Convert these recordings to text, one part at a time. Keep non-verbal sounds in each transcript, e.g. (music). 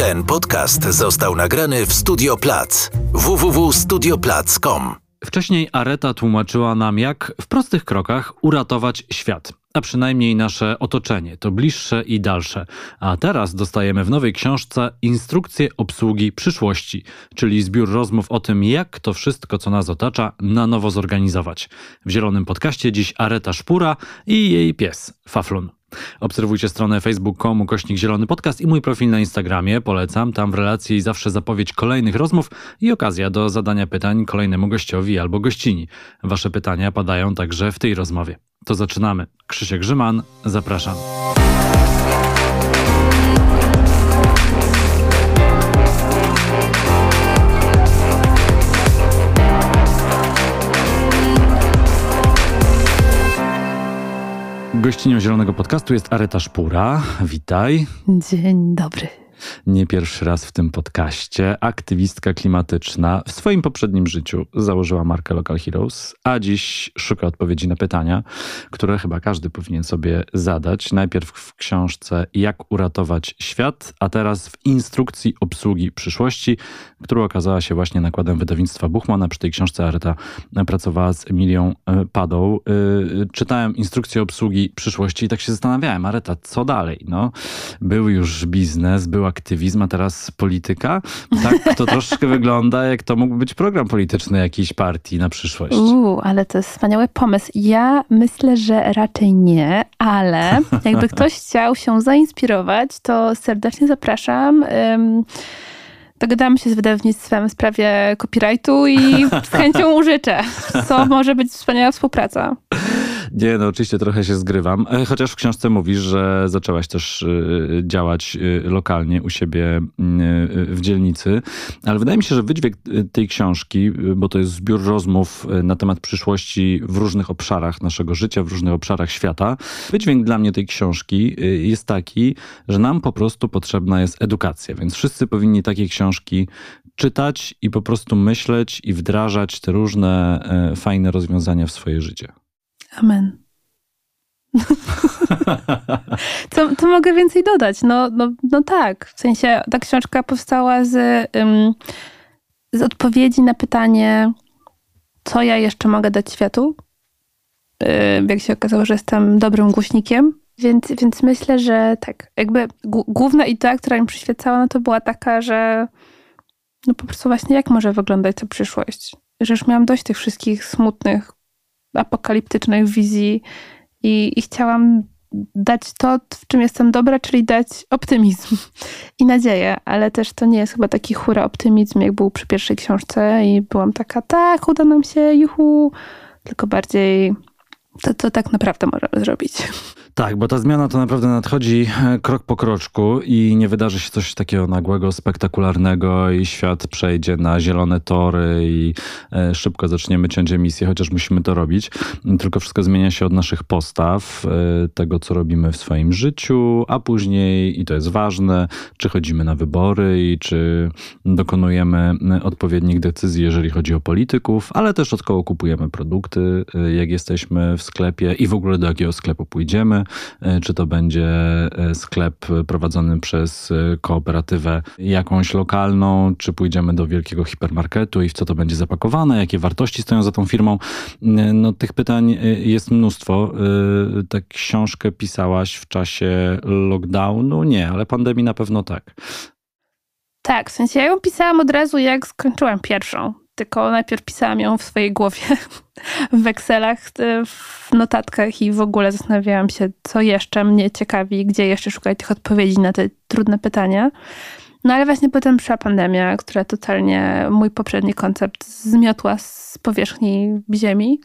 Ten podcast został nagrany w Studio Plac www.studioplac.com. Wcześniej Areta tłumaczyła nam, jak w prostych krokach uratować świat, a przynajmniej nasze otoczenie, to bliższe i dalsze. A teraz dostajemy w nowej książce instrukcje obsługi przyszłości, czyli zbiór rozmów o tym, jak to wszystko, co nas otacza, na nowo zorganizować. W zielonym podcaście dziś Areta Szpura i jej pies, Faflun. Obserwujcie stronę facebook.com kośnik zielony podcast i mój profil na Instagramie. Polecam, tam w relacji zawsze zapowiedź kolejnych rozmów i okazja do zadania pytań kolejnemu gościowi albo gościni. Wasze pytania padają także w tej rozmowie. To zaczynamy. Krzysiek Grzyman, zapraszam. Gościnią Zielonego Podcastu jest Areta Szpura. Witaj. Dzień dobry nie pierwszy raz w tym podcaście, aktywistka klimatyczna. W swoim poprzednim życiu założyła markę Local Heroes, a dziś szuka odpowiedzi na pytania, które chyba każdy powinien sobie zadać. Najpierw w książce Jak uratować świat, a teraz w instrukcji obsługi przyszłości, która okazała się właśnie nakładem wydawnictwa Buchmana. Przy tej książce Areta pracowała z Emilią e, Padą. E, czytałem instrukcję obsługi przyszłości i tak się zastanawiałem, Areta, co dalej? No, był już biznes, była aktywizm, a teraz polityka. Tak to troszkę (laughs) wygląda, jak to mógł być program polityczny jakiejś partii na przyszłość. Uuu, ale to jest wspaniały pomysł. Ja myślę, że raczej nie, ale (laughs) jakby ktoś chciał się zainspirować, to serdecznie zapraszam. Um, dogadamy się z wydawnictwem w sprawie copyrightu i z chęcią (laughs) użyczę. Co może być wspaniała współpraca. Nie, no oczywiście trochę się zgrywam. E, chociaż w książce mówisz, że zaczęłaś też e, działać e, lokalnie u siebie w dzielnicy. Ale wydaje mi się, że wydźwięk tej książki, bo to jest zbiór rozmów na temat przyszłości w różnych obszarach naszego życia, w różnych obszarach świata. Wydźwięk dla mnie tej książki jest taki, że nam po prostu potrzebna jest edukacja. Więc wszyscy powinni takie książki czytać i po prostu myśleć i wdrażać te różne fajne rozwiązania w swoje życie. Amen. (laughs) co, co mogę więcej dodać? No, no, no tak, w sensie ta książka powstała z, um, z odpowiedzi na pytanie, co ja jeszcze mogę dać światu. Yy, jak się okazało, że jestem dobrym głośnikiem. Więc, więc myślę, że tak, jakby główna idea, która mi przyświecała, no to była taka, że no po prostu właśnie jak może wyglądać ta przyszłość. Że już miałam dość tych wszystkich smutnych apokaliptycznych wizji i, i chciałam dać to, w czym jestem dobra, czyli dać optymizm (laughs) i nadzieję, ale też to nie jest chyba taki hura optymizm, jak był przy pierwszej książce i byłam taka, tak, uda nam się, juhu, tylko bardziej to, to tak naprawdę możemy zrobić. (laughs) Tak, bo ta zmiana to naprawdę nadchodzi e, krok po kroczku i nie wydarzy się coś takiego nagłego, spektakularnego i świat przejdzie na zielone tory i e, szybko zaczniemy ciąć emisję, chociaż musimy to robić. Tylko wszystko zmienia się od naszych postaw, e, tego co robimy w swoim życiu, a później, i to jest ważne, czy chodzimy na wybory i czy dokonujemy odpowiednich decyzji, jeżeli chodzi o polityków, ale też od kogo kupujemy produkty, jak jesteśmy w sklepie i w ogóle do jakiego sklepu pójdziemy. E, czy to będzie e, sklep prowadzony przez e, kooperatywę jakąś lokalną, czy pójdziemy do wielkiego hipermarketu i w co to będzie zapakowane, jakie wartości stoją za tą firmą. No, tych pytań jest mnóstwo. Tę książkę pisałaś w czasie lockdownu? Nie, ale pandemii na pewno tak. Tak, w sensie ja ją pisałam od razu, jak skończyłam pierwszą tylko najpierw pisałam ją w swojej głowie, (laughs) w Excelach, w notatkach i w ogóle zastanawiałam się, co jeszcze mnie ciekawi, gdzie jeszcze szukać tych odpowiedzi na te trudne pytania. No ale właśnie potem przyszła pandemia, która totalnie mój poprzedni koncept zmiotła z powierzchni ziemi.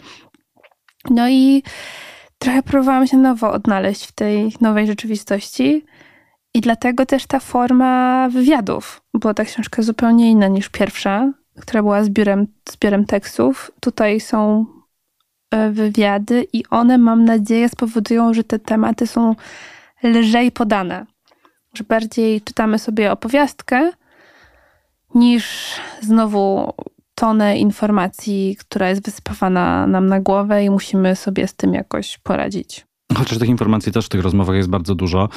No i trochę próbowałam się nowo odnaleźć w tej nowej rzeczywistości. I dlatego też ta forma wywiadów, bo ta książka zupełnie inna niż pierwsza która była zbiorem, zbiorem tekstów. Tutaj są e, wywiady i one, mam nadzieję, spowodują, że te tematy są lżej podane. Że bardziej czytamy sobie opowiastkę niż znowu tonę informacji, która jest wysypana nam na głowę i musimy sobie z tym jakoś poradzić. Chociaż tych informacji też w tych rozmowach jest bardzo dużo.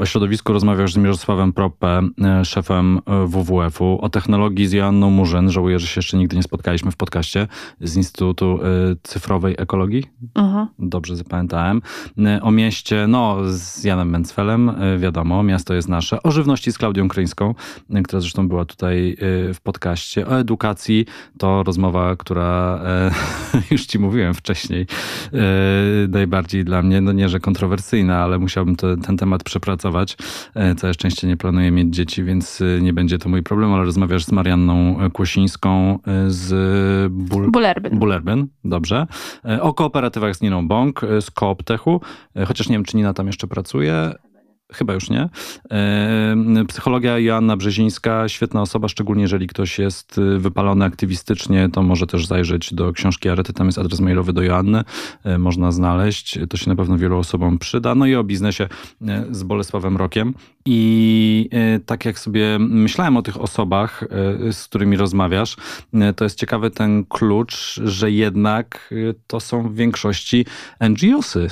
O środowisku rozmawiasz z Mirosławem Prope, szefem WWF-u, o technologii z Joanną Murzyn. Żałuję, że się jeszcze nigdy nie spotkaliśmy w podcaście z Instytutu Cyfrowej Ekologii. Uh-huh. Dobrze zapamiętałem. O mieście, no z Janem Mencfelem, wiadomo, miasto jest nasze. O żywności z Klaudią Kryńską, która zresztą była tutaj w podcaście. O edukacji, to rozmowa, która (laughs) już ci mówiłem wcześniej, najbardziej dla mnie, no nie, że kontrowersyjna, ale musiałbym ten temat przepracować. E, całe szczęście nie planuję mieć dzieci, więc e, nie będzie to mój problem, ale rozmawiasz z Marianną Kłosińską e, z Bul Bullerbyn. Bullerbyn, dobrze. O kooperatywach z Niną Bąk, z Kooptechu, chociaż nie wiem, czy Nina tam jeszcze pracuje. Chyba już nie. Psychologia Joanna Brzezińska, świetna osoba, szczególnie jeżeli ktoś jest y, wypalony aktywistycznie, to może też zajrzeć do książki Arety, tam jest adres mailowy do Joanny, e, można znaleźć, to się na pewno wielu osobom przyda. No i o biznesie e, z Bolesławem Rokiem. I e, tak jak sobie myślałem o tych osobach, z którymi rozmawiasz, to jest ciekawy ten klucz, że jednak to są w większości NGOsy,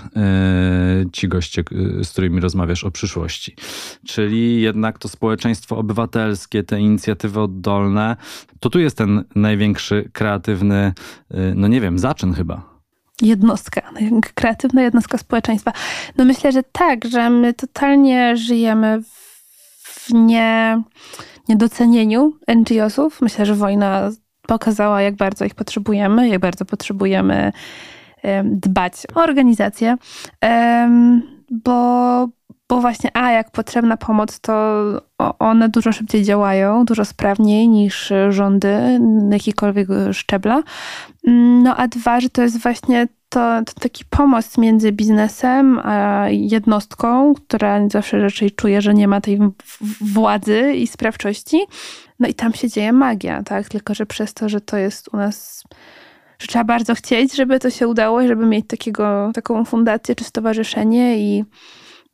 ci goście, z którymi rozmawiasz o przyszłości. Czyli jednak to społeczeństwo obywatelskie, te inicjatywy oddolne, to tu jest ten największy kreatywny, no nie wiem, zaczyn chyba jednostka, kreatywna jednostka społeczeństwa. No myślę, że tak, że my totalnie żyjemy w nie, niedocenieniu NGO-sów. Myślę, że wojna pokazała, jak bardzo ich potrzebujemy, jak bardzo potrzebujemy dbać o organizację, bo, bo właśnie, a jak potrzebna pomoc, to one dużo szybciej działają, dużo sprawniej niż rządy na jakikolwiek szczebla. No a dwa, że to jest właśnie to, to, taki pomost między biznesem a jednostką, która zawsze raczej czuje, że nie ma tej władzy i sprawczości. No i tam się dzieje magia, tak? Tylko, że przez to, że to jest u nas że trzeba bardzo chcieć, żeby to się udało, żeby mieć takiego, taką fundację czy stowarzyszenie i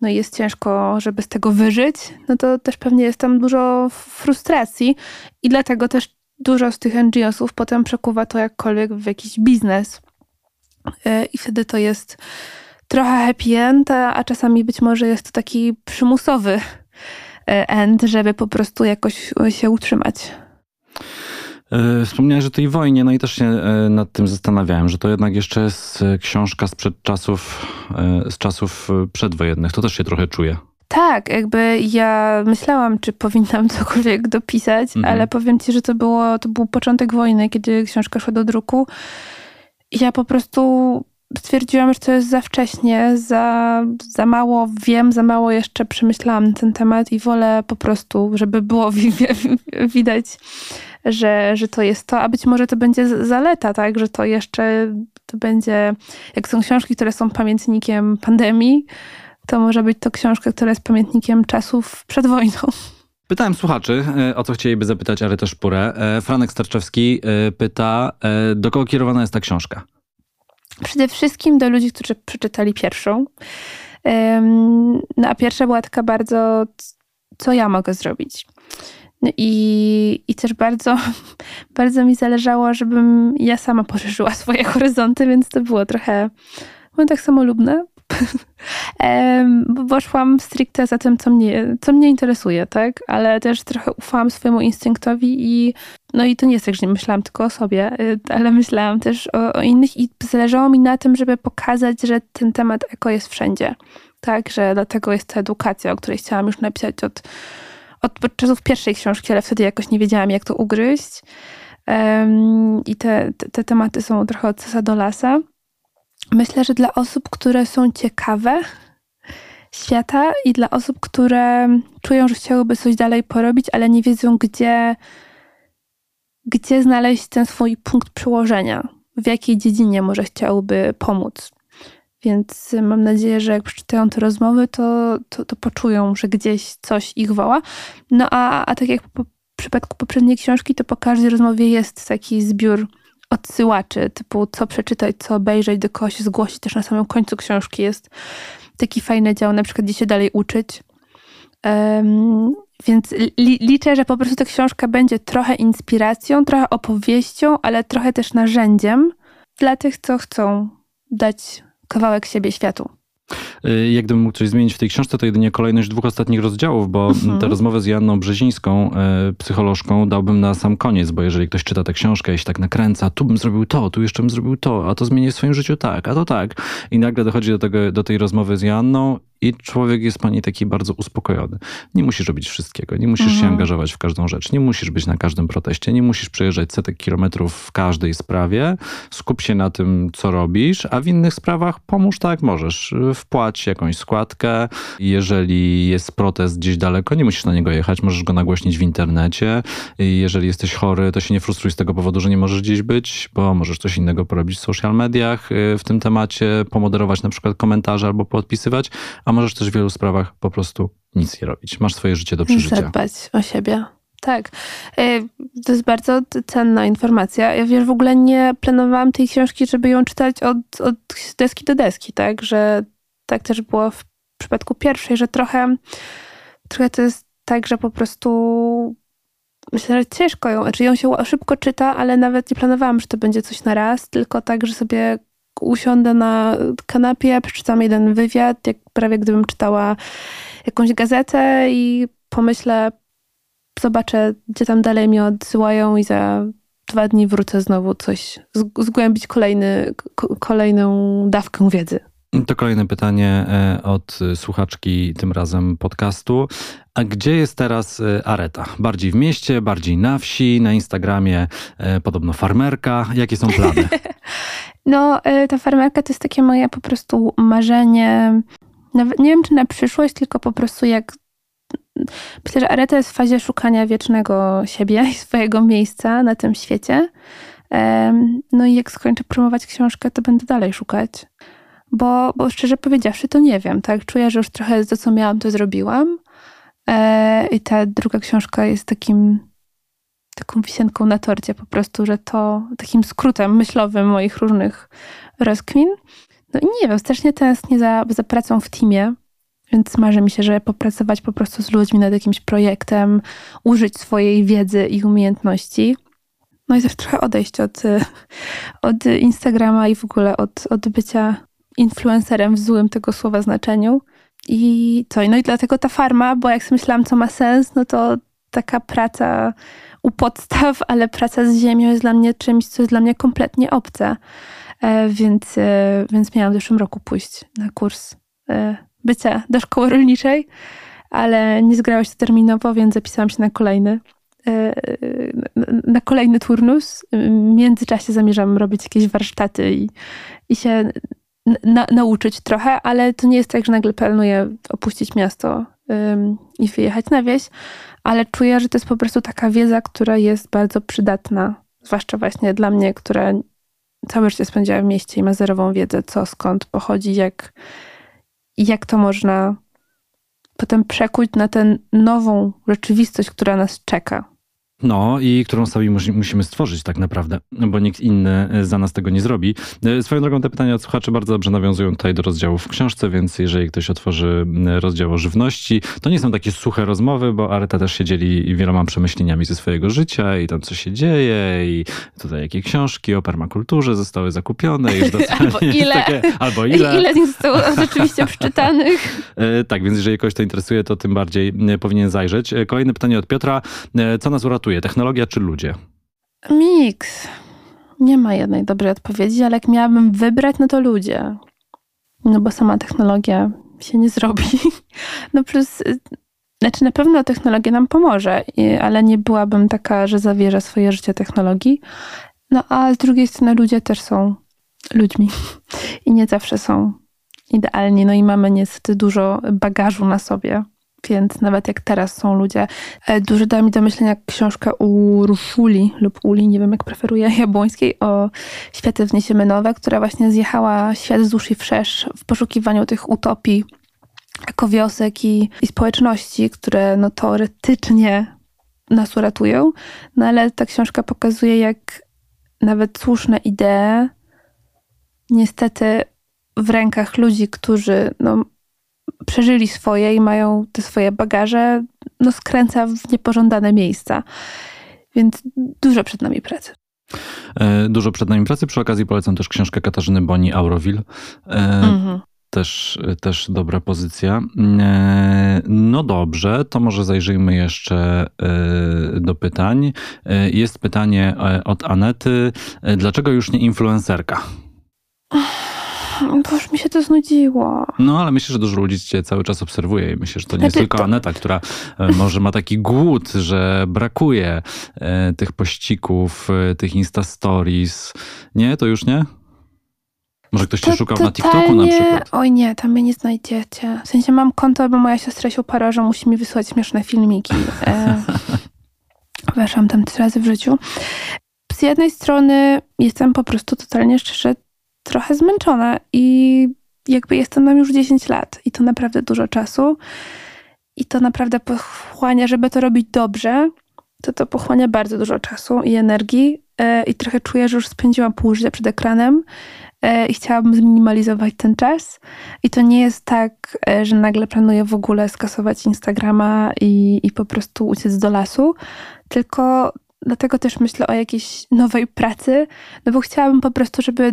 no jest ciężko, żeby z tego wyżyć, no to też pewnie jest tam dużo frustracji i dlatego też dużo z tych NGO-sów potem przekuwa to jakkolwiek w jakiś biznes. E, I wtedy to jest trochę happy end, a czasami być może jest to taki przymusowy e, end, żeby po prostu jakoś się utrzymać. E, wspomniałeś o tej wojnie, no i też się e, nad tym zastanawiałem, że to jednak jeszcze jest e, książka sprzed czasów, z czasów przedwojennych. To też się trochę czuje. Tak, jakby ja myślałam, czy powinnam (laughs) cokolwiek dopisać, mhm. ale powiem ci, że to, było, to był początek wojny, kiedy książka szła do druku. Ja po prostu stwierdziłam, że to jest za wcześnie, za, za mało wiem, za mało jeszcze przemyślałam ten temat i wolę po prostu, żeby było (laughs) widać że, że to jest to, a być może to będzie zaleta, tak, że to jeszcze to będzie, jak są książki, które są pamiętnikiem pandemii, to może być to książka, która jest pamiętnikiem czasów przed wojną. Pytałem słuchaczy, e, o co chcieliby zapytać Arytę Szpurę. E, Franek Starczewski e, pyta, do kogo kierowana jest ta książka? Przede wszystkim do ludzi, którzy przeczytali pierwszą. No a pierwsza była taka bardzo, co ja mogę zrobić. I, I też bardzo, (laughs) bardzo mi zależało, żebym ja sama poszerzyła swoje horyzonty, więc to było trochę no, tak samolubne. (laughs) Bo szłam stricte za tym, co mnie, co mnie interesuje, tak? Ale też trochę ufałam swojemu instynktowi i no i to nie jest tak, że nie myślałam tylko o sobie, y, ale myślałam też o, o innych i zależało mi na tym, żeby pokazać, że ten temat eko jest wszędzie. Tak, że dlatego jest ta edukacja, o której chciałam już napisać od od, czasów pierwszej książki, ale wtedy jakoś nie wiedziałam, jak to ugryźć. Um, I te, te, te, tematy są trochę od sasa do lasa. Myślę, że dla osób, które są ciekawe świata i dla osób, które czują, że chciałyby coś dalej porobić, ale nie wiedzą, gdzie, gdzie znaleźć ten swój punkt przełożenia, w jakiej dziedzinie może chciałyby pomóc. Więc mam nadzieję, że jak przeczytają te rozmowy, to, to, to poczują, że gdzieś coś ich woła. No a, a tak jak w przypadku poprzedniej książki, to po każdej rozmowie jest taki zbiór odsyłaczy, typu co przeczytać, co obejrzeć, do kogo się zgłosić. Też na samym końcu książki jest taki fajny dział, na przykład gdzie się dalej uczyć. Um, więc li, liczę, że po prostu ta książka będzie trochę inspiracją, trochę opowieścią, ale trochę też narzędziem dla tych, co chcą dać kawałek siebie światu. Y, jak gdybym mógł coś zmienić w tej książce, to jedynie kolejność dwóch ostatnich rozdziałów, bo mhm. tę rozmowę z Janną Brzezińską, y, psycholożką, dałbym na sam koniec, bo jeżeli ktoś czyta tę książkę i się tak nakręca, tu bym zrobił to, tu jeszcze bym zrobił to, a to zmienię w swoim życiu tak, a to tak. I nagle dochodzi do, tego, do tej rozmowy z Janną i człowiek jest pani taki bardzo uspokojony. Nie musisz robić wszystkiego, nie musisz mhm. się angażować w każdą rzecz, nie musisz być na każdym proteście, nie musisz przejeżdżać setek kilometrów w każdej sprawie. Skup się na tym, co robisz, a w innych sprawach pomóż tak jak możesz. Wpłać jakąś składkę. Jeżeli jest protest gdzieś daleko, nie musisz na niego jechać, możesz go nagłośnić w internecie. Jeżeli jesteś chory, to się nie frustruj z tego powodu, że nie możesz gdzieś być, bo możesz coś innego porobić w social mediach y, w tym temacie, pomoderować na przykład komentarze albo podpisywać, a możesz też w wielu sprawach po prostu nic nie robić. Masz swoje życie do przeżycia. Zadbać o siebie. Tak. E, to jest bardzo cenna informacja. Ja wiesz, w ogóle nie planowałam tej książki, żeby ją czytać od, od deski do deski, tak? Że tak też było w przypadku pierwszej, że trochę, trochę to jest tak, że po prostu myślę, że ciężko ją, znaczy ją się szybko czyta, ale nawet nie planowałam, że to będzie coś na raz, tylko tak, że sobie usiądę na kanapie, przeczytam jeden wywiad, jak prawie gdybym czytała jakąś gazetę i pomyślę, zobaczę, gdzie tam dalej mnie odsyłają i za dwa dni wrócę znowu coś, zgłębić kolejny, kolejną dawkę wiedzy. To kolejne pytanie e, od słuchaczki, tym razem podcastu. A gdzie jest teraz e, Areta? Bardziej w mieście, bardziej na wsi, na Instagramie e, podobno farmerka. Jakie są plany? (laughs) No, ta farmerka to jest takie moje po prostu marzenie. Nawet nie wiem, czy na przyszłość, tylko po prostu jak. Myślę, że Areta jest w fazie szukania wiecznego siebie i swojego miejsca na tym świecie. No i jak skończę promować książkę, to będę dalej szukać bo, bo szczerze powiedziawszy, to nie wiem, tak? Czuję, że już trochę to, co miałam, to zrobiłam. E, I ta druga książka jest takim, taką wisienką na torcie po prostu, że to takim skrótem myślowym moich różnych rozkmin. No i nie wiem, strasznie tęsknię za, za pracą w teamie, więc marzy mi się, że popracować po prostu z ludźmi nad jakimś projektem, użyć swojej wiedzy i umiejętności. No i też trochę odejść od, od Instagrama i w ogóle od, od bycia influencerem w złym tego słowa znaczeniu. I co? No i dlatego ta farma, bo jak sobie myślałam, co ma sens, no to taka praca u podstaw, ale praca z ziemią jest dla mnie czymś, co jest dla mnie kompletnie obce. E, więc, e, więc miałam w zeszłym roku pójść na kurs e, bycia do szkoły rolniczej, ale nie zgrało się terminowo, więc zapisałam się na kolejny na kolejny turnus. W międzyczasie zamierzam robić jakieś warsztaty i, i się na, nauczyć trochę, ale to nie jest tak, że nagle planuję opuścić miasto i wyjechać na wieś, ale czuję, że to jest po prostu taka wiedza, która jest bardzo przydatna, zwłaszcza właśnie dla mnie, która całe życie spędziła w mieście i ma zerową wiedzę, co skąd pochodzi, jak, jak to można potem przekuć na tę nową rzeczywistość, która nas czeka. No i którą sobie musimy stworzyć tak naprawdę, bo nikt inny e, za nas tego nie zrobi. E, swoją drogą te pytania od słuchaczy bardzo dobrze nawiązują tutaj do rozdziału w książce, więc jeżeli ktoś otworzy rozdział o żywności, to nie są takie suche rozmowy, bo Areta też się dzieli wieloma przemyśleniami ze swojego życia i tam co się dzieje i tutaj jakie książki o permakulturze zostały zakupione. I (laughs) albo, (laughs) ile, takie, albo ile. (laughs) Ile z nich zostało rzeczywiście przeczytanych. E, tak, więc jeżeli kogoś to interesuje, to tym bardziej powinien zajrzeć. Kolejne pytanie od Piotra. Co nas uratuje? Technologia czy ludzie? Miks. Nie ma jednej dobrej odpowiedzi, ale jak miałabym wybrać, no to ludzie. No bo sama technologia się nie zrobi. (laughs) No plus, znaczy na pewno technologia nam pomoże, ale nie byłabym taka, że zawierza swoje życie technologii. No a z drugiej strony ludzie też są ludźmi (laughs) i nie zawsze są idealni. No i mamy niestety dużo bagażu na sobie więc nawet jak teraz są ludzie, e, dużo da mi do myślenia książka u Ruszuli lub Uli, nie wiem jak preferuję, (laughs) Jabłońskiej, o Światy wniesiemy nowe, która właśnie zjechała świat z duszy wszerz w poszukiwaniu tych utopii ekowiosek i, i społeczności, które no teoretycznie nas uratują, no ale ta książka pokazuje, jak nawet słuszne idee niestety w rękach ludzi, którzy no, przeżyli swoje i mają te swoje bagaże, no skręca w niepożądane miejsca. Więc dużo przed nami pracy. E, dużo przed nami pracy. Przy okazji polecam też książkę Katarzyny Boni, Auroville. E, mhm. też, też dobra pozycja. E, no dobrze, to może zajrzyjmy jeszcze do pytań. Jest pytanie od Anety. Dlaczego już nie influencerka? Bo już mi się to znudziło. No, ale myślę, że dużo ludzi cię cały czas obserwuje i myślę, że to nie jest znaczy, tylko Aneta, która może ma taki głód, że brakuje tych pościków, tych Insta Stories. Nie? To już nie? Może ktoś cię szukał na TikToku na przykład? Oj nie, tam mnie nie znajdziecie. W sensie mam konto, bo moja siostra się uparła, że musi mi wysłać śmieszne filmiki. E, (laughs) weszłam tam trzy razy w życiu. Z jednej strony jestem po prostu totalnie szczerze trochę zmęczona i jakby jestem tam już 10 lat i to naprawdę dużo czasu. I to naprawdę pochłania, żeby to robić dobrze, to to pochłania bardzo dużo czasu i energii. E, I trochę czuję, że już spędziłam pół życia przed ekranem E, i chciałabym zminimalizować ten czas. I to nie jest tak, e, że nagle planuję w ogóle skasować Instagrama i, i po prostu uciec do lasu, tylko dlatego też myślę o jakiejś nowej pracy, no bo chciałabym po prostu, żeby,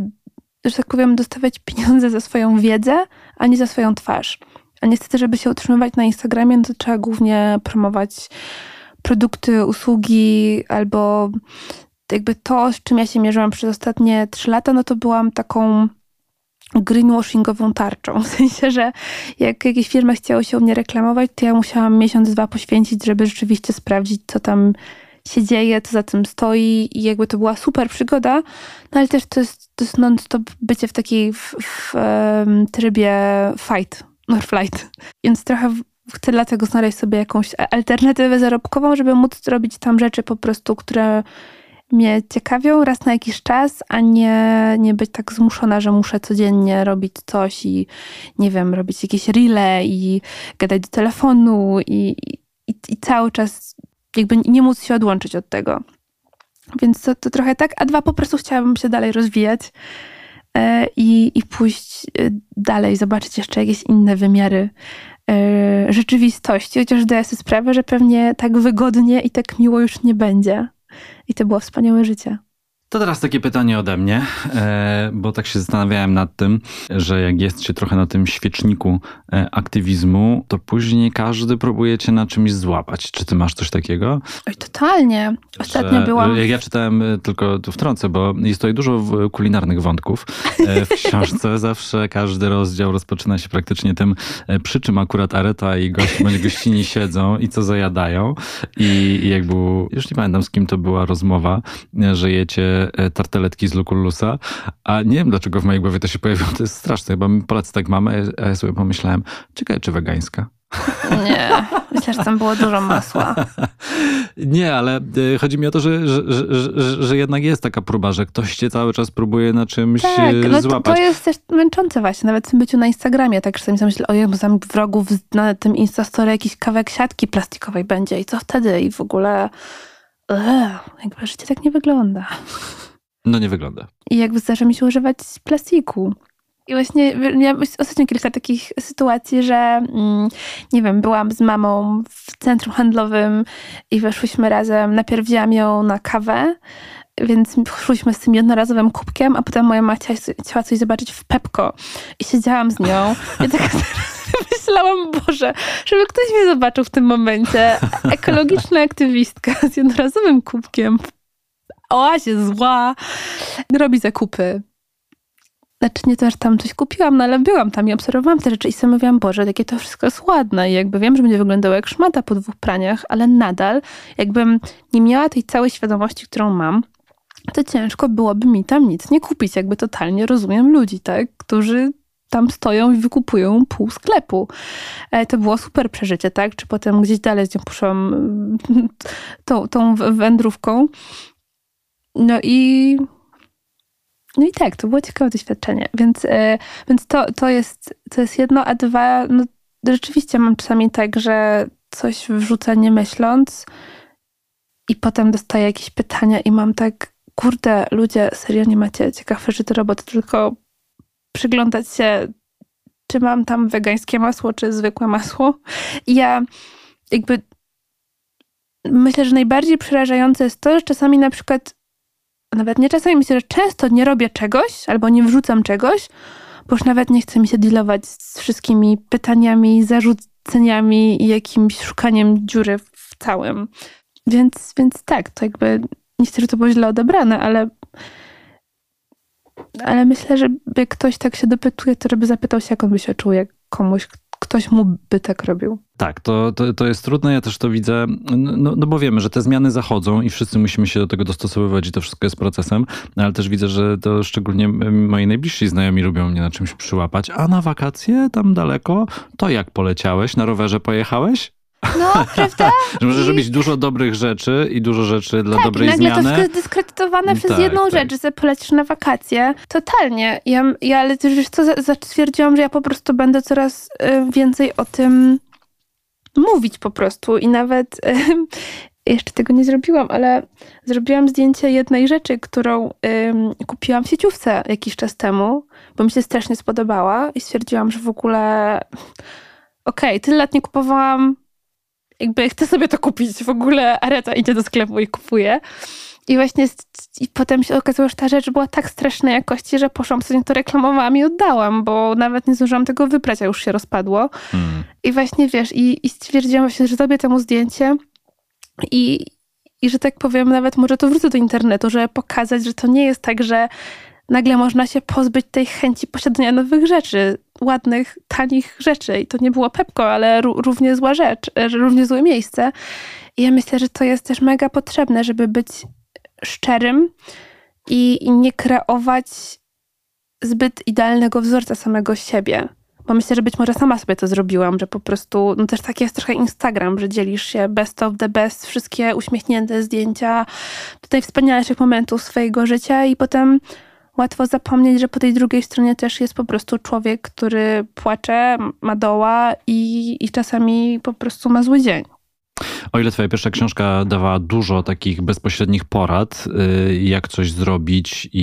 że tak powiem, dostawać pieniądze za swoją wiedzę, a nie za swoją twarz. A niestety, żeby się utrzymywać na Instagramie, no to trzeba głównie promować produkty, usługi albo jakby to, z czym ja się mierzyłam przez ostatnie trzy lata, no to byłam taką greenwashingową tarczą. (laughs) W sensie, że jak jakieś firmy chciały się u mnie reklamować, to ja musiałam miesiąc, dwa poświęcić, żeby rzeczywiście sprawdzić, co tam się dzieje, co za tym stoi i jakby to była super przygoda, no ale też to jest, to jest non-stop bycie w takiej w, w um, trybie fight or flight. Więc trochę chcę dlatego znaleźć sobie jakąś alternatywę zarobkową, żeby móc robić tam rzeczy po prostu, które mnie ciekawią raz na jakiś czas, a nie, nie być tak zmuszona, że muszę codziennie robić coś i nie wiem, robić jakieś rille i gadać do telefonu i, i, i cały czas jakby nie móc się odłączyć od tego. Więc to, to trochę tak, a dwa po prostu chciałabym się dalej rozwijać e, i, i pójść e, dalej, zobaczyć jeszcze jakieś inne wymiary e, rzeczywistości, chociaż zdaję sobie sprawę, że pewnie tak wygodnie i tak miło już nie będzie. I to było wspaniałe życie. To teraz takie pytanie ode mnie, e, bo tak się zastanawiałem nad tym, że jak jest się trochę na tym świeczniku e, aktywizmu, to później każdy próbuje cię na czymś złapać. Czy ty masz coś takiego? Oj, totalnie. Ostatnio że, byłam... Jak ja czytałem, e, tylko tu wtrącę, bo jest tutaj dużo kulinarnych wątków. W (laughs) książce zawsze każdy rozdział rozpoczyna się praktycznie tym, przy czym akurat Areta i gości, bądź gościni (laughs) siedzą i co zajadają. I, i jakby, już nie pamiętam z kim to była rozmowa, że jecie tarteletki z Lucullusa, a nie wiem dlaczego w mojej głowie to się pojawiło, to jest straszne, chyba my Polacy tak mamy, a ja sobie pomyślałem, ciekawe czy wegańska. Nie, myślę, że tam było dużo masła. (laughs) Nie, ale e, chodzi mi o to, że, że, że, że, jednak jest taka próba, że ktoś cię cały czas próbuje na czymś tak, no złapać. To, to jest też męczące właśnie, nawet w tym byciu na Instagramie, tak czasami sobie myślę, ojej, bo tam wrogów na tym Instastory jakiś kawałek siatki plastikowej będzie i co wtedy? I w ogóle jakby życie tak nie wygląda. No nie wygląda. I jakby zdarza mi się używać plastiku. I właśnie miałam ostatnio kilka takich sytuacji, że mm, nie wiem, byłam z mamą w centrum handlowym i weszłyśmy razem. Najpierw wzięłam ją na kawę, więc szłyśmy z tym jednorazowym kubkiem, a potem moja mama chciała coś zobaczyć w Pepko i siedziałam z nią. I tak (laughs) (laughs) myślałam, Boże, żeby ktoś mnie zobaczył w tym momencie. Ekologiczna aktywistka z jednorazowym kubkiem w oazie zła robi zakupy. Znaczy nie to, że tam coś kupiłam, no ale byłam tam i obserwowałam te rzeczy i sobie mówiłam, Boże, jakie to wszystko jest ładne. I jakby wiem, że będzie wyglądało jak szmata po dwóch praniach, ale nadal jakbym nie miała tej całej świadomości, którą mam, to ciężko byłoby mi tam nic nie kupić. Jakby totalnie rozumiem ludzi, tak? Którzy tam stoją i wykupują pół sklepu. E, to było super przeżycie, tak? Czy potem gdzieś dalej z nią poszłam (laughs) tą, tą wędrówką. No i no i tak, to było ciekawe doświadczenie. Więc, e, więc to, to, jest, to jest jedno, a dwa, no rzeczywiście mam czasami tak, że coś wrzucę nie myśląc i potem dostaję jakieś pytania i mam tak, kurde, ludzie, serio nie macie ciekawe życie roboty, tylko przyglądać się, czy mam tam wegańskie masło, czy zwykłe masło. I ja jakby myślę, że najbardziej przerażające jest to, że czasami na przykład, nawet nie czasami, myślę, że często nie robię czegoś albo nie wrzucam czegoś, bo już nawet nie chce mi się dealować z wszystkimi pytaniami, zarzuceniami i jakimś szukaniem dziury w całym. Więc, więc tak, to jakby nie chcę, że to było źle odebrane, ale ale myślę, że jak ktoś tak się dopytuje, to żeby zapytał się, jak on by się czuł, jak komuś, ktoś mu by tak robił. Tak, to, to, to jest trudne, ja też to widzę, no, no bo wiemy, że te zmiany zachodzą i wszyscy musimy się do tego dostosowywać i to wszystko jest procesem, ale też widzę, że to szczególnie moi najbliżsi znajomi lubią mnie na czymś przyłapać, a na wakacje tam daleko, to jak poleciałeś? Na rowerze pojechałeś? No, (laughs) prawda? że możesz I... robić dużo dobrych rzeczy i dużo rzeczy dla tak, dobrej nagle zmiany. to jest dyskredytowane przez tak, jedną tak. rzecz, że polecisz na wakacje. Totalnie. Ja, ja ale też wiesz co, stwierdziłam, że ja po prostu będę coraz y, więcej o tym mówić po prostu i nawet (laughs) jeszcze tego nie zrobiłam, ale zrobiłam zdjęcie jednej rzeczy, którą kupiłam w sieciówce jakiś czas temu, bo mi się strasznie spodobała i stwierdziłam, że w ogóle okej, okay, tyle lat nie kupowałam jakby chcę sobie to kupić. W ogóle Areta idzie do sklepu i kupuje. I właśnie i potem się okazało, że ta rzecz była tak strasznej jakości, że poszłam sobie to reklamowałam i oddałam, bo nawet nie zdążyłam tego wyprać, a już się rozpadło. Hmm. I właśnie wiesz, i, i stwierdziłam właśnie, że zrobię temu zdjęcie i, i że tak powiem, nawet może to wrócę do internetu, żeby pokazać, że to nie jest tak, że nagle można się pozbyć tej chęci posiadania nowych rzeczy, ładnych, tanich rzeczy. I to nie było Pepko, ale równie zła rzecz, e, równie złe miejsce. I ja myślę, że to jest też mega potrzebne, żeby być szczerym i, nie kreować zbyt idealnego wzorca samego siebie. Bo myślę, że być może sama sobie to zrobiłam, że po prostu, no też tak jest trochę Instagram, że dzielisz się best of the best, wszystkie uśmiechnięte zdjęcia, tutaj wspanialszych momentów swojego życia i potem łatwo zapomnieć, że po tej drugiej stronie też jest po prostu człowiek, który płacze, ma doła i, i czasami po prostu ma zły dzień. O ile twoja pierwsza książka dawała dużo takich bezpośrednich porad, y, jak coś zrobić i,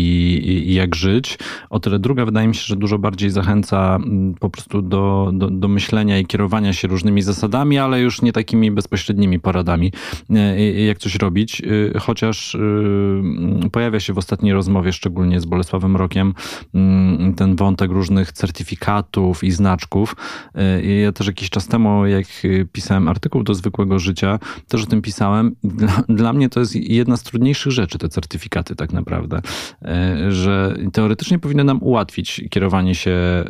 i, jak żyć, o tyle druga wydaje mi się, że dużo bardziej zachęca mm, po prostu do, do, do myślenia i kierowania się różnymi zasadami, ale już nie takimi bezpośrednimi poradami, y, jak coś robić. Y, chociaż mm, pojawia się w ostatniej rozmowie, szczególnie z Bolesławem Rokiem, mm, ten wątek różnych certyfikatów i znaczków. Ja też jakiś czas temu, jak pisałem artykuł do zwykłego życia, też o tym pisałem. Dla, dla, mnie to jest jedna z trudniejszych rzeczy, te certyfikaty tak naprawdę, e, że teoretycznie powinny nam ułatwić kierowanie się e,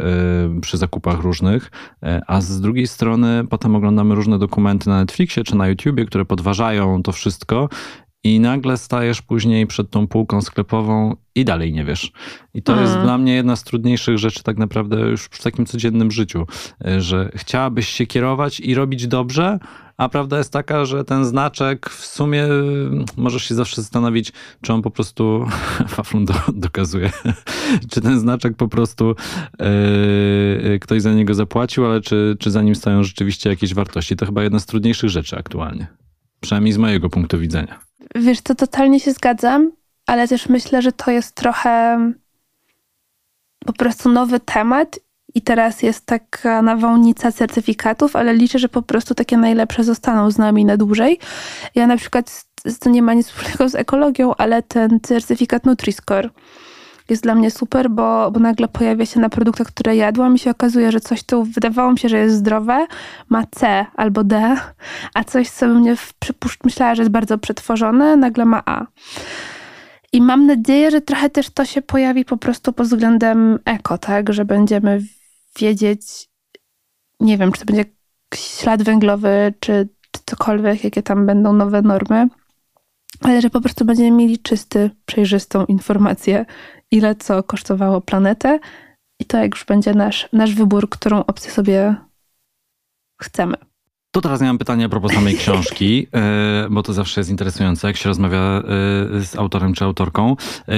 przy zakupach różnych, e, a z drugiej strony potem oglądamy różne dokumenty na Netflixie czy na YouTubie, które podważają to wszystko i nagle stajesz później przed tą półką sklepową i dalej nie wiesz. I to jest dla mnie jedna z trudniejszych rzeczy tak naprawdę już w takim codziennym życiu, że chciałabyś się kierować i robić dobrze, a prawda jest taka, że ten znaczek w sumie możesz się zawsze zastanowić, czy on po prostu (laughs) Faflun do, dokazuje, (laughs) czy ten znaczek po prostu yy, ktoś za niego zapłacił, ale czy, czy za nim stoją rzeczywiście jakieś wartości. To chyba jedna z trudniejszych rzeczy aktualnie. Przynajmniej z mojego punktu widzenia. Wiesz, to totalnie się zgadzam, ale też myślę, że to jest trochę po prostu nowy temat i teraz jest taka nawałnica certyfikatów, ale liczę, że po prostu takie najlepsze zostaną z nami na dłużej. Ja na przykład, to nie ma nic wspólnego z ekologią, ale ten certyfikat Nutri-Score jest dla mnie super, bo, bo nagle pojawia się na produktach, które jadłam i się okazuje, że coś tu wydawało mi się, że jest zdrowe, ma C albo D, a coś, co mnie myślała, że jest bardzo przetworzone, nagle ma A. I mam nadzieję, że trochę też to się pojawi po prostu pod względem eko, tak? Że będziemy wiedzieć, nie wiem, czy to będzie ślad węglowy, czy, czy cokolwiek, jakie tam będą nowe normy, ale że po prostu będziemy mieli czysty, przejrzystą informację, ile co kosztowało planetę i to jak już będzie nasz, nasz wybór, którą opcję sobie chcemy. To teraz ja mam pytanie a propos samej książki, (laughs) e, bo to zawsze jest interesujące, jak się rozmawia e, z autorem czy autorką. E,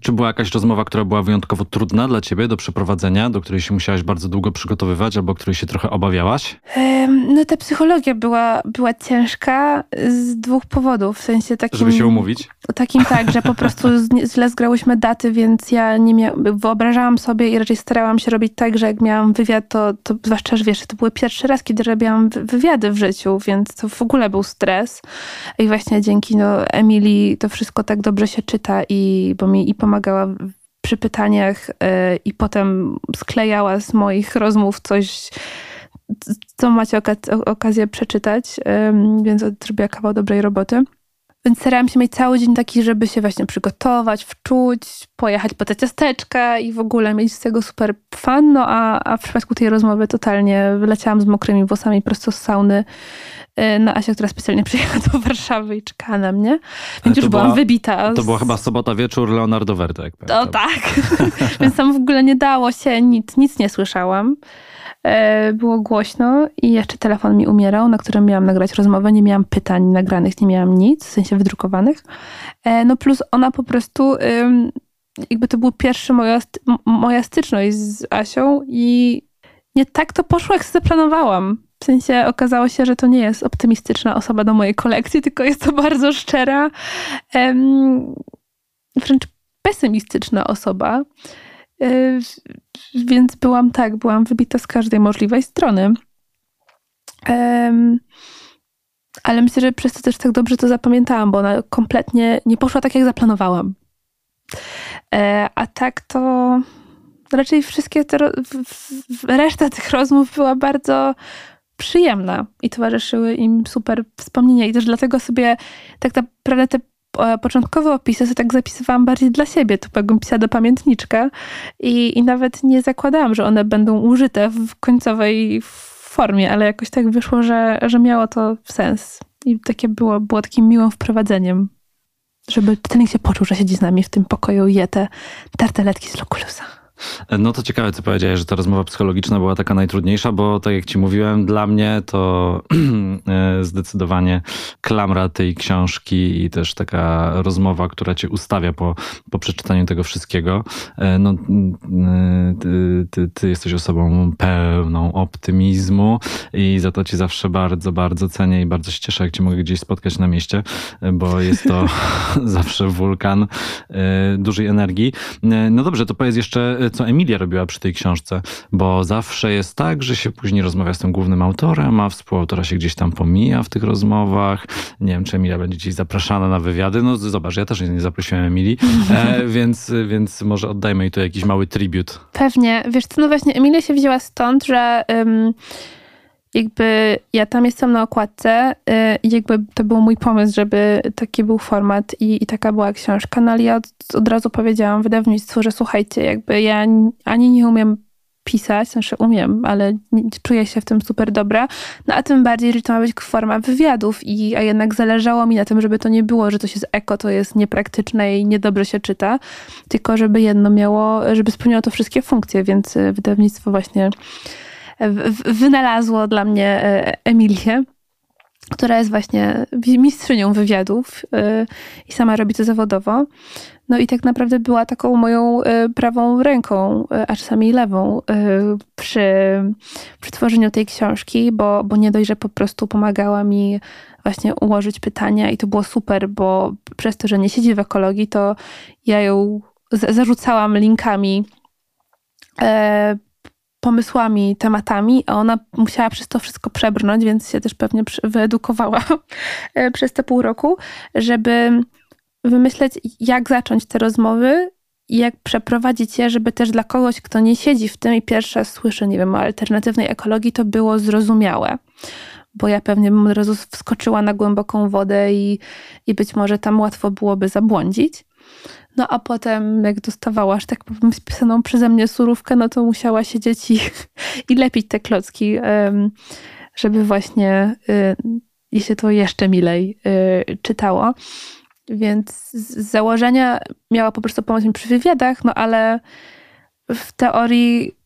czy była jakaś rozmowa, która była wyjątkowo trudna dla ciebie do przeprowadzenia, do której się musiałaś bardzo długo przygotowywać, albo której się trochę obawiałaś? No ta psychologia była, była ciężka z dwóch powodów, w sensie takim... Żeby się umówić? Takim tak, że po (laughs) prostu źle zgrałyśmy daty, więc ja nie miałam, wyobrażałam sobie i raczej starałam się robić tak, że jak miałam wywiad, to, to zwłaszcza, że wiesz, to były pierwszy raz, kiedy robiłam wywiady w życiu, więc to w ogóle był stres. I właśnie dzięki no, Emilii to wszystko tak dobrze się czyta i bo mi i pomagała przy pytaniach e, i potem sklejała z moich rozmów coś, co macie okazję przeczytać, więc zrobiła kawał dobrej roboty. Więc starałam się mieć cały dzień taki, żeby się właśnie przygotować, wczuć, pojechać po te ciasteczka i w ogóle mieć z tego super fan. No a, a w przypadku tej rozmowy totalnie wyleciałam z mokrymi włosami prosto z sauny y, na Asię, która specjalnie (laughs) przyjechała do Warszawy i czekała na mnie. Więc już była, byłam wybita. To była chyba sobota wieczór Leonardo Verde. to tak. (laughs) Więc tam w ogóle nie dało się nic, nic nie słyszałam. E, było głośno i jeszcze telefon mi umierał, na którym miałam nagrać rozmowę. Nie miałam pytań nagranych, nie miałam nic, w sensie wydrukowanych. E, no plus ona po prostu, jakby to był pierwszy moja, moja styczność z Asią i nie tak to poszło, jak zaplanowałam. W sensie okazało się, że to nie jest optymistyczna osoba do mojej kolekcji, tylko jest to bardzo szczera, wręcz pesymistyczna osoba. E, więc byłam tak, byłam wybita z każdej możliwej strony. ale myślę, że przez to też tak dobrze to zapamiętałam, bo ona kompletnie nie poszła tak, jak zaplanowałam. E, a tak to raczej wszystkie te, reszta tych rozmów była bardzo przyjemna i towarzyszyły im super wspomnienia. I też dlatego sobie tak naprawdę te E, początkowo opisy sobie tak zapisywałam bardziej dla siebie, to jakbym pisała do pamiętniczka i, i nawet nie zakładałam, że one będą użyte w końcowej formie, ale jakoś tak wyszło, że, że miało to sens. I takie było, było takim miłym wprowadzeniem, żeby czytelnik się poczuł, że siedzi z nami w tym pokoju i je te tarteletki z Lokulusa. No to ciekawe, co powiedziałeś, że ta rozmowa psychologiczna była taka najtrudniejsza, bo tak jak ci mówiłem, dla mnie to (clears throat) e, zdecydowanie klamra tej książki i też taka rozmowa, która cię ustawia po, po przeczytaniu tego wszystkiego. E, no, e, ty, ty, ty jesteś osobą pełną optymizmu i za to ci zawsze bardzo, bardzo cenię i bardzo się cieszę, jak cię mogę gdzieś spotkać na mieście, bo jest to (laughs) zawsze wulkan dużej energii. No dobrze, to powiedz jeszcze co Emilia robiła przy tej książce, bo zawsze jest tak, że się później rozmawia z tym głównym autorem, a współautora się gdzieś tam pomija w tych rozmowach. Nie wiem, czy Emilia będzie gdzieś zapraszana na wywiady. No zobacz, ja też nie zaprosiłem Emilii, (laughs) e, więc, więc może oddajmy jej tu jakiś mały tribut. Pewnie. Wiesz co, no właśnie Emilia się wzięła stąd, że... jakby ja tam jestem na okładce y, i jakby to był mój pomysł, żeby taki był format i, i taka była książka, no ale ja od, od, razu powiedziałam wydawnictwu, że słuchajcie, jakby ja ani nie umiem pisać, znaczy umiem, ale nie, czuję się w tym super dobra, no a tym bardziej, że to ma być forma wywiadów i a jednak zależało mi na tym, żeby to nie było, że to się z eko to jest niepraktyczne i niedobrze się czyta, tylko żeby jedno miało, żeby spełniało to wszystkie funkcje, więc y, wydawnictwo właśnie wynalazło dla mnie e, Emilię, która jest właśnie mistrzynią wywiadów e, i sama robi to zawodowo. No i tak naprawdę była taką moją e, prawą ręką, a czasami lewą przy, przy tworzeniu tej książki, bo, bo nie dość, że po prostu pomagała mi właśnie ułożyć pytania i to było super, bo przez to, że nie siedzi w ekologii, to ja ją zarzucałam linkami pomysłami, tematami, a ona musiała przez to wszystko przebrnąć, więc się też pewnie wyedukowała (laughs) e, przez te pół roku, żeby wymyśleć, jak zacząć te rozmowy i jak przeprowadzić je, żeby też dla kogoś, kto nie siedzi w tym i pierwsze słyszy, nie wiem, o alternatywnej ekologii, to było zrozumiałe. Bo ja pewnie bym od razu wskoczyła na głęboką wodę i, i być może tam łatwo byłoby zabłądzić. No a potem, jak dostawałaś tak powiem spisaną przeze mnie surówkę, no to musiała siedzieć i, (laughs) i lepić te klocki, żeby właśnie i y, się to jeszcze milej y, czytało. Więc z założenia miała po prostu pomóc mi przy wywiadach, no ale w teorii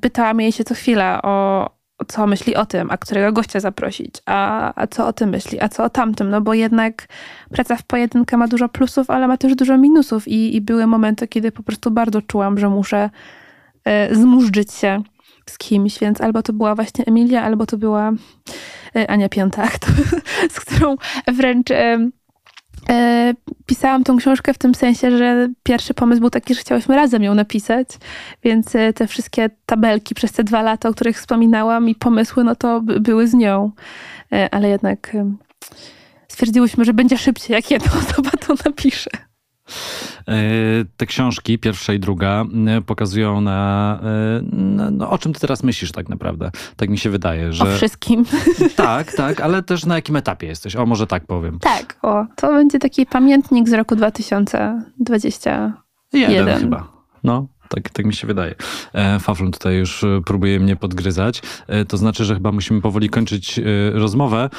pytałam jej się co chwila o, co myśli o tym, a którego gościa zaprosić, a, a co o tym myśli, a co o tamtym, no bo jednak praca w pojedynkę ma dużo plusów, ale ma też dużo minusów i, i były momenty, kiedy po prostu bardzo czułam, że muszę y, zmurzyć się z kimś, więc albo to była właśnie Emilia, albo to była y, Ania Piątak, (laughs) z którą wręcz... Y, E, pisałam tą książkę w tym sensie, że pierwszy pomysł był taki, że chciałyśmy razem ją napisać, więc e, te wszystkie tabelki przez te dwa lata, o których wspominałam i pomysły, no to były z nią. E, ale jednak stwierdziłyśmy, że będzie szybciej, jak jedna osoba to napisze. Te książki, pierwsza i druga, pokazują na, na no, o czym ty teraz myślisz tak naprawdę. Tak mi się wydaje, że... O wszystkim. (laughs) Tak, tak, ale też na jakim etapie jesteś. O, może tak powiem. Tak, o, to będzie taki pamiętnik z roku 2021. Jeden chyba. No, tak, tak mi się wydaje. E, Fawlon tutaj już e, próbuje mnie podgryzać. E, to znaczy, że chyba musimy powoli kończyć rozmowę.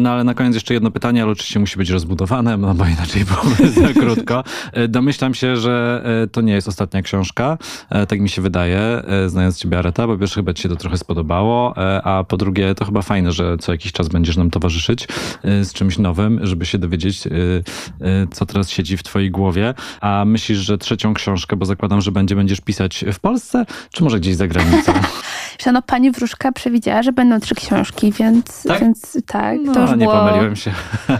No ale na koniec jeszcze jedno pytanie, ale oczywiście musi być rozbudowane, no bo inaczej (laughs) byłoby za krótko. Domyślam się, że to nie jest ostatnia książka. Tak mi się wydaje, znając ciebie Areta, bo wiesz, chyba ci się to trochę spodobało, a po drugie to chyba fajne, że co jakiś czas będziesz nam towarzyszyć z czymś nowym, żeby się dowiedzieć, co teraz siedzi w twojej głowie. A myślisz, że trzecią książkę, bo zakładam, że będzie, będziesz pisać w Polsce, czy może gdzieś za granicą? (laughs) no, pani Wróżka przewidziała, że będą trzy książki, więc tak, więc, tak no, to już nie było... pomyliłem się. (laughs)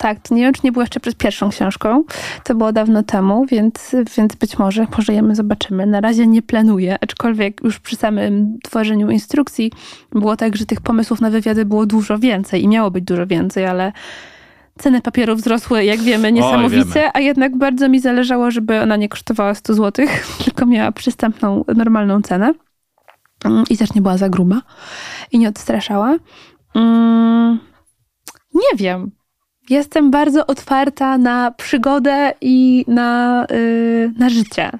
Tak, to nie wiem, czy nie było jeszcze przed pierwszą książką. To było dawno temu, więc, więc być może pożyjemy, zobaczymy. Na razie nie planuję, aczkolwiek już przy samym tworzeniu instrukcji było tak, że tych pomysłów na wywiady było dużo więcej i miało być dużo więcej, ale Ceny papierów wzrosły, jak wiemy, niesamowicie, Oj, a jednak bardzo mi zależało, żeby ona nie kosztowała 100 zł, (laughs) tylko miała przystępną, normalną cenę. Mm, I też nie była za gruba i nie odstraszała. Mm, nie wiem. Jestem bardzo otwarta na przygodę i na, yy, na życie.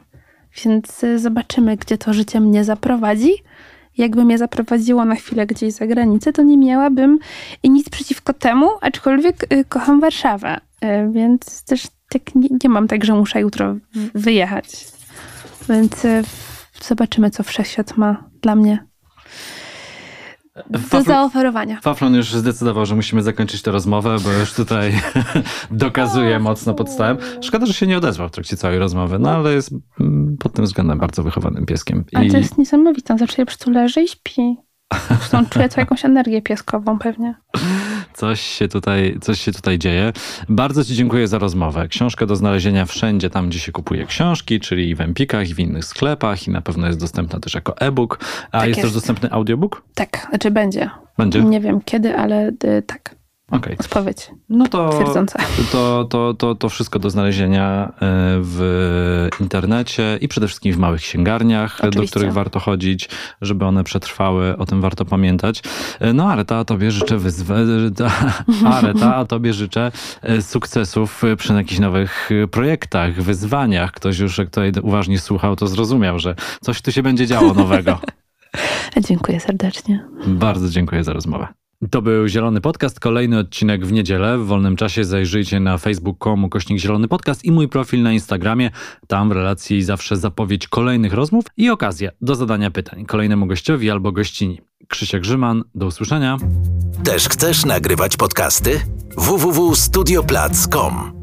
Więc zobaczymy, gdzie to życie mnie zaprowadzi jakby mnie zaprowadziło na chwilę gdzieś za granicę, to nie miałabym nic przeciwko temu, aczkolwiek y, kocham Warszawę, y, więc też tak nie, nie mam tak, że muszę jutro wyjechać. Więc y, zobaczymy, co wszechświat ma dla mnie do zaoferowania. Faflon już zdecydował, że musimy zakończyć tę rozmowę, bo już tutaj (laughs) dokazuje mocno podstawem. Szkoda, że się nie odezwał w trakcie całej rozmowy, no ale jest mm, pod tym względem bardzo wychowanym pieskiem. I... Ale to jest niesamowite. On zawsze prostu leży i śpi. Zresztą czuję tu jakąś energię pieskową pewnie. (laughs) Coś się, tutaj, coś się tutaj dzieje. Bardzo Ci dziękuję za rozmowę. Książkę do znalezienia wszędzie tam, gdzie się kupuje książki, czyli w Empikach i w innych sklepach i na pewno jest dostępna też jako e-book. A tak jest, jest, też dostępny audiobook? Tak, znaczy będzie. Będzie? Nie wiem kiedy, ale y, tak. Okay. Odpowiedź. No to, to, to, to, to wszystko do znalezienia e, w internecie i przede wszystkim w małych księgarniach, Oczywiście. do których warto chodzić, żeby one przetrwały, o tym warto pamiętać. E, no ale ta tobie życzę wyzwa- Areta, a tobie życzę e, sukcesów przy jakichś nowych projektach, wyzwaniach. Ktoś już, tutaj uważnie słuchał, to zrozumiał, że coś tu się będzie działo nowego. (laughs) Dziękuję serdecznie. Bardzo dziękuję za rozmowę. To był Zielony Podcast, kolejny odcinek w niedzielę. W wolnym czasie zajrzyjcie na facebook.com kośnik Zielony Podcast i mój profil na Instagramie. Tam w relacji zawsze zapowiedź kolejnych rozmów i okazja do zadania pytań kolejnemu gościowi albo gościni. Krzysiek Grzyman, do usłyszenia. Też chcesz nagrywać podcasty? www.studioplac.com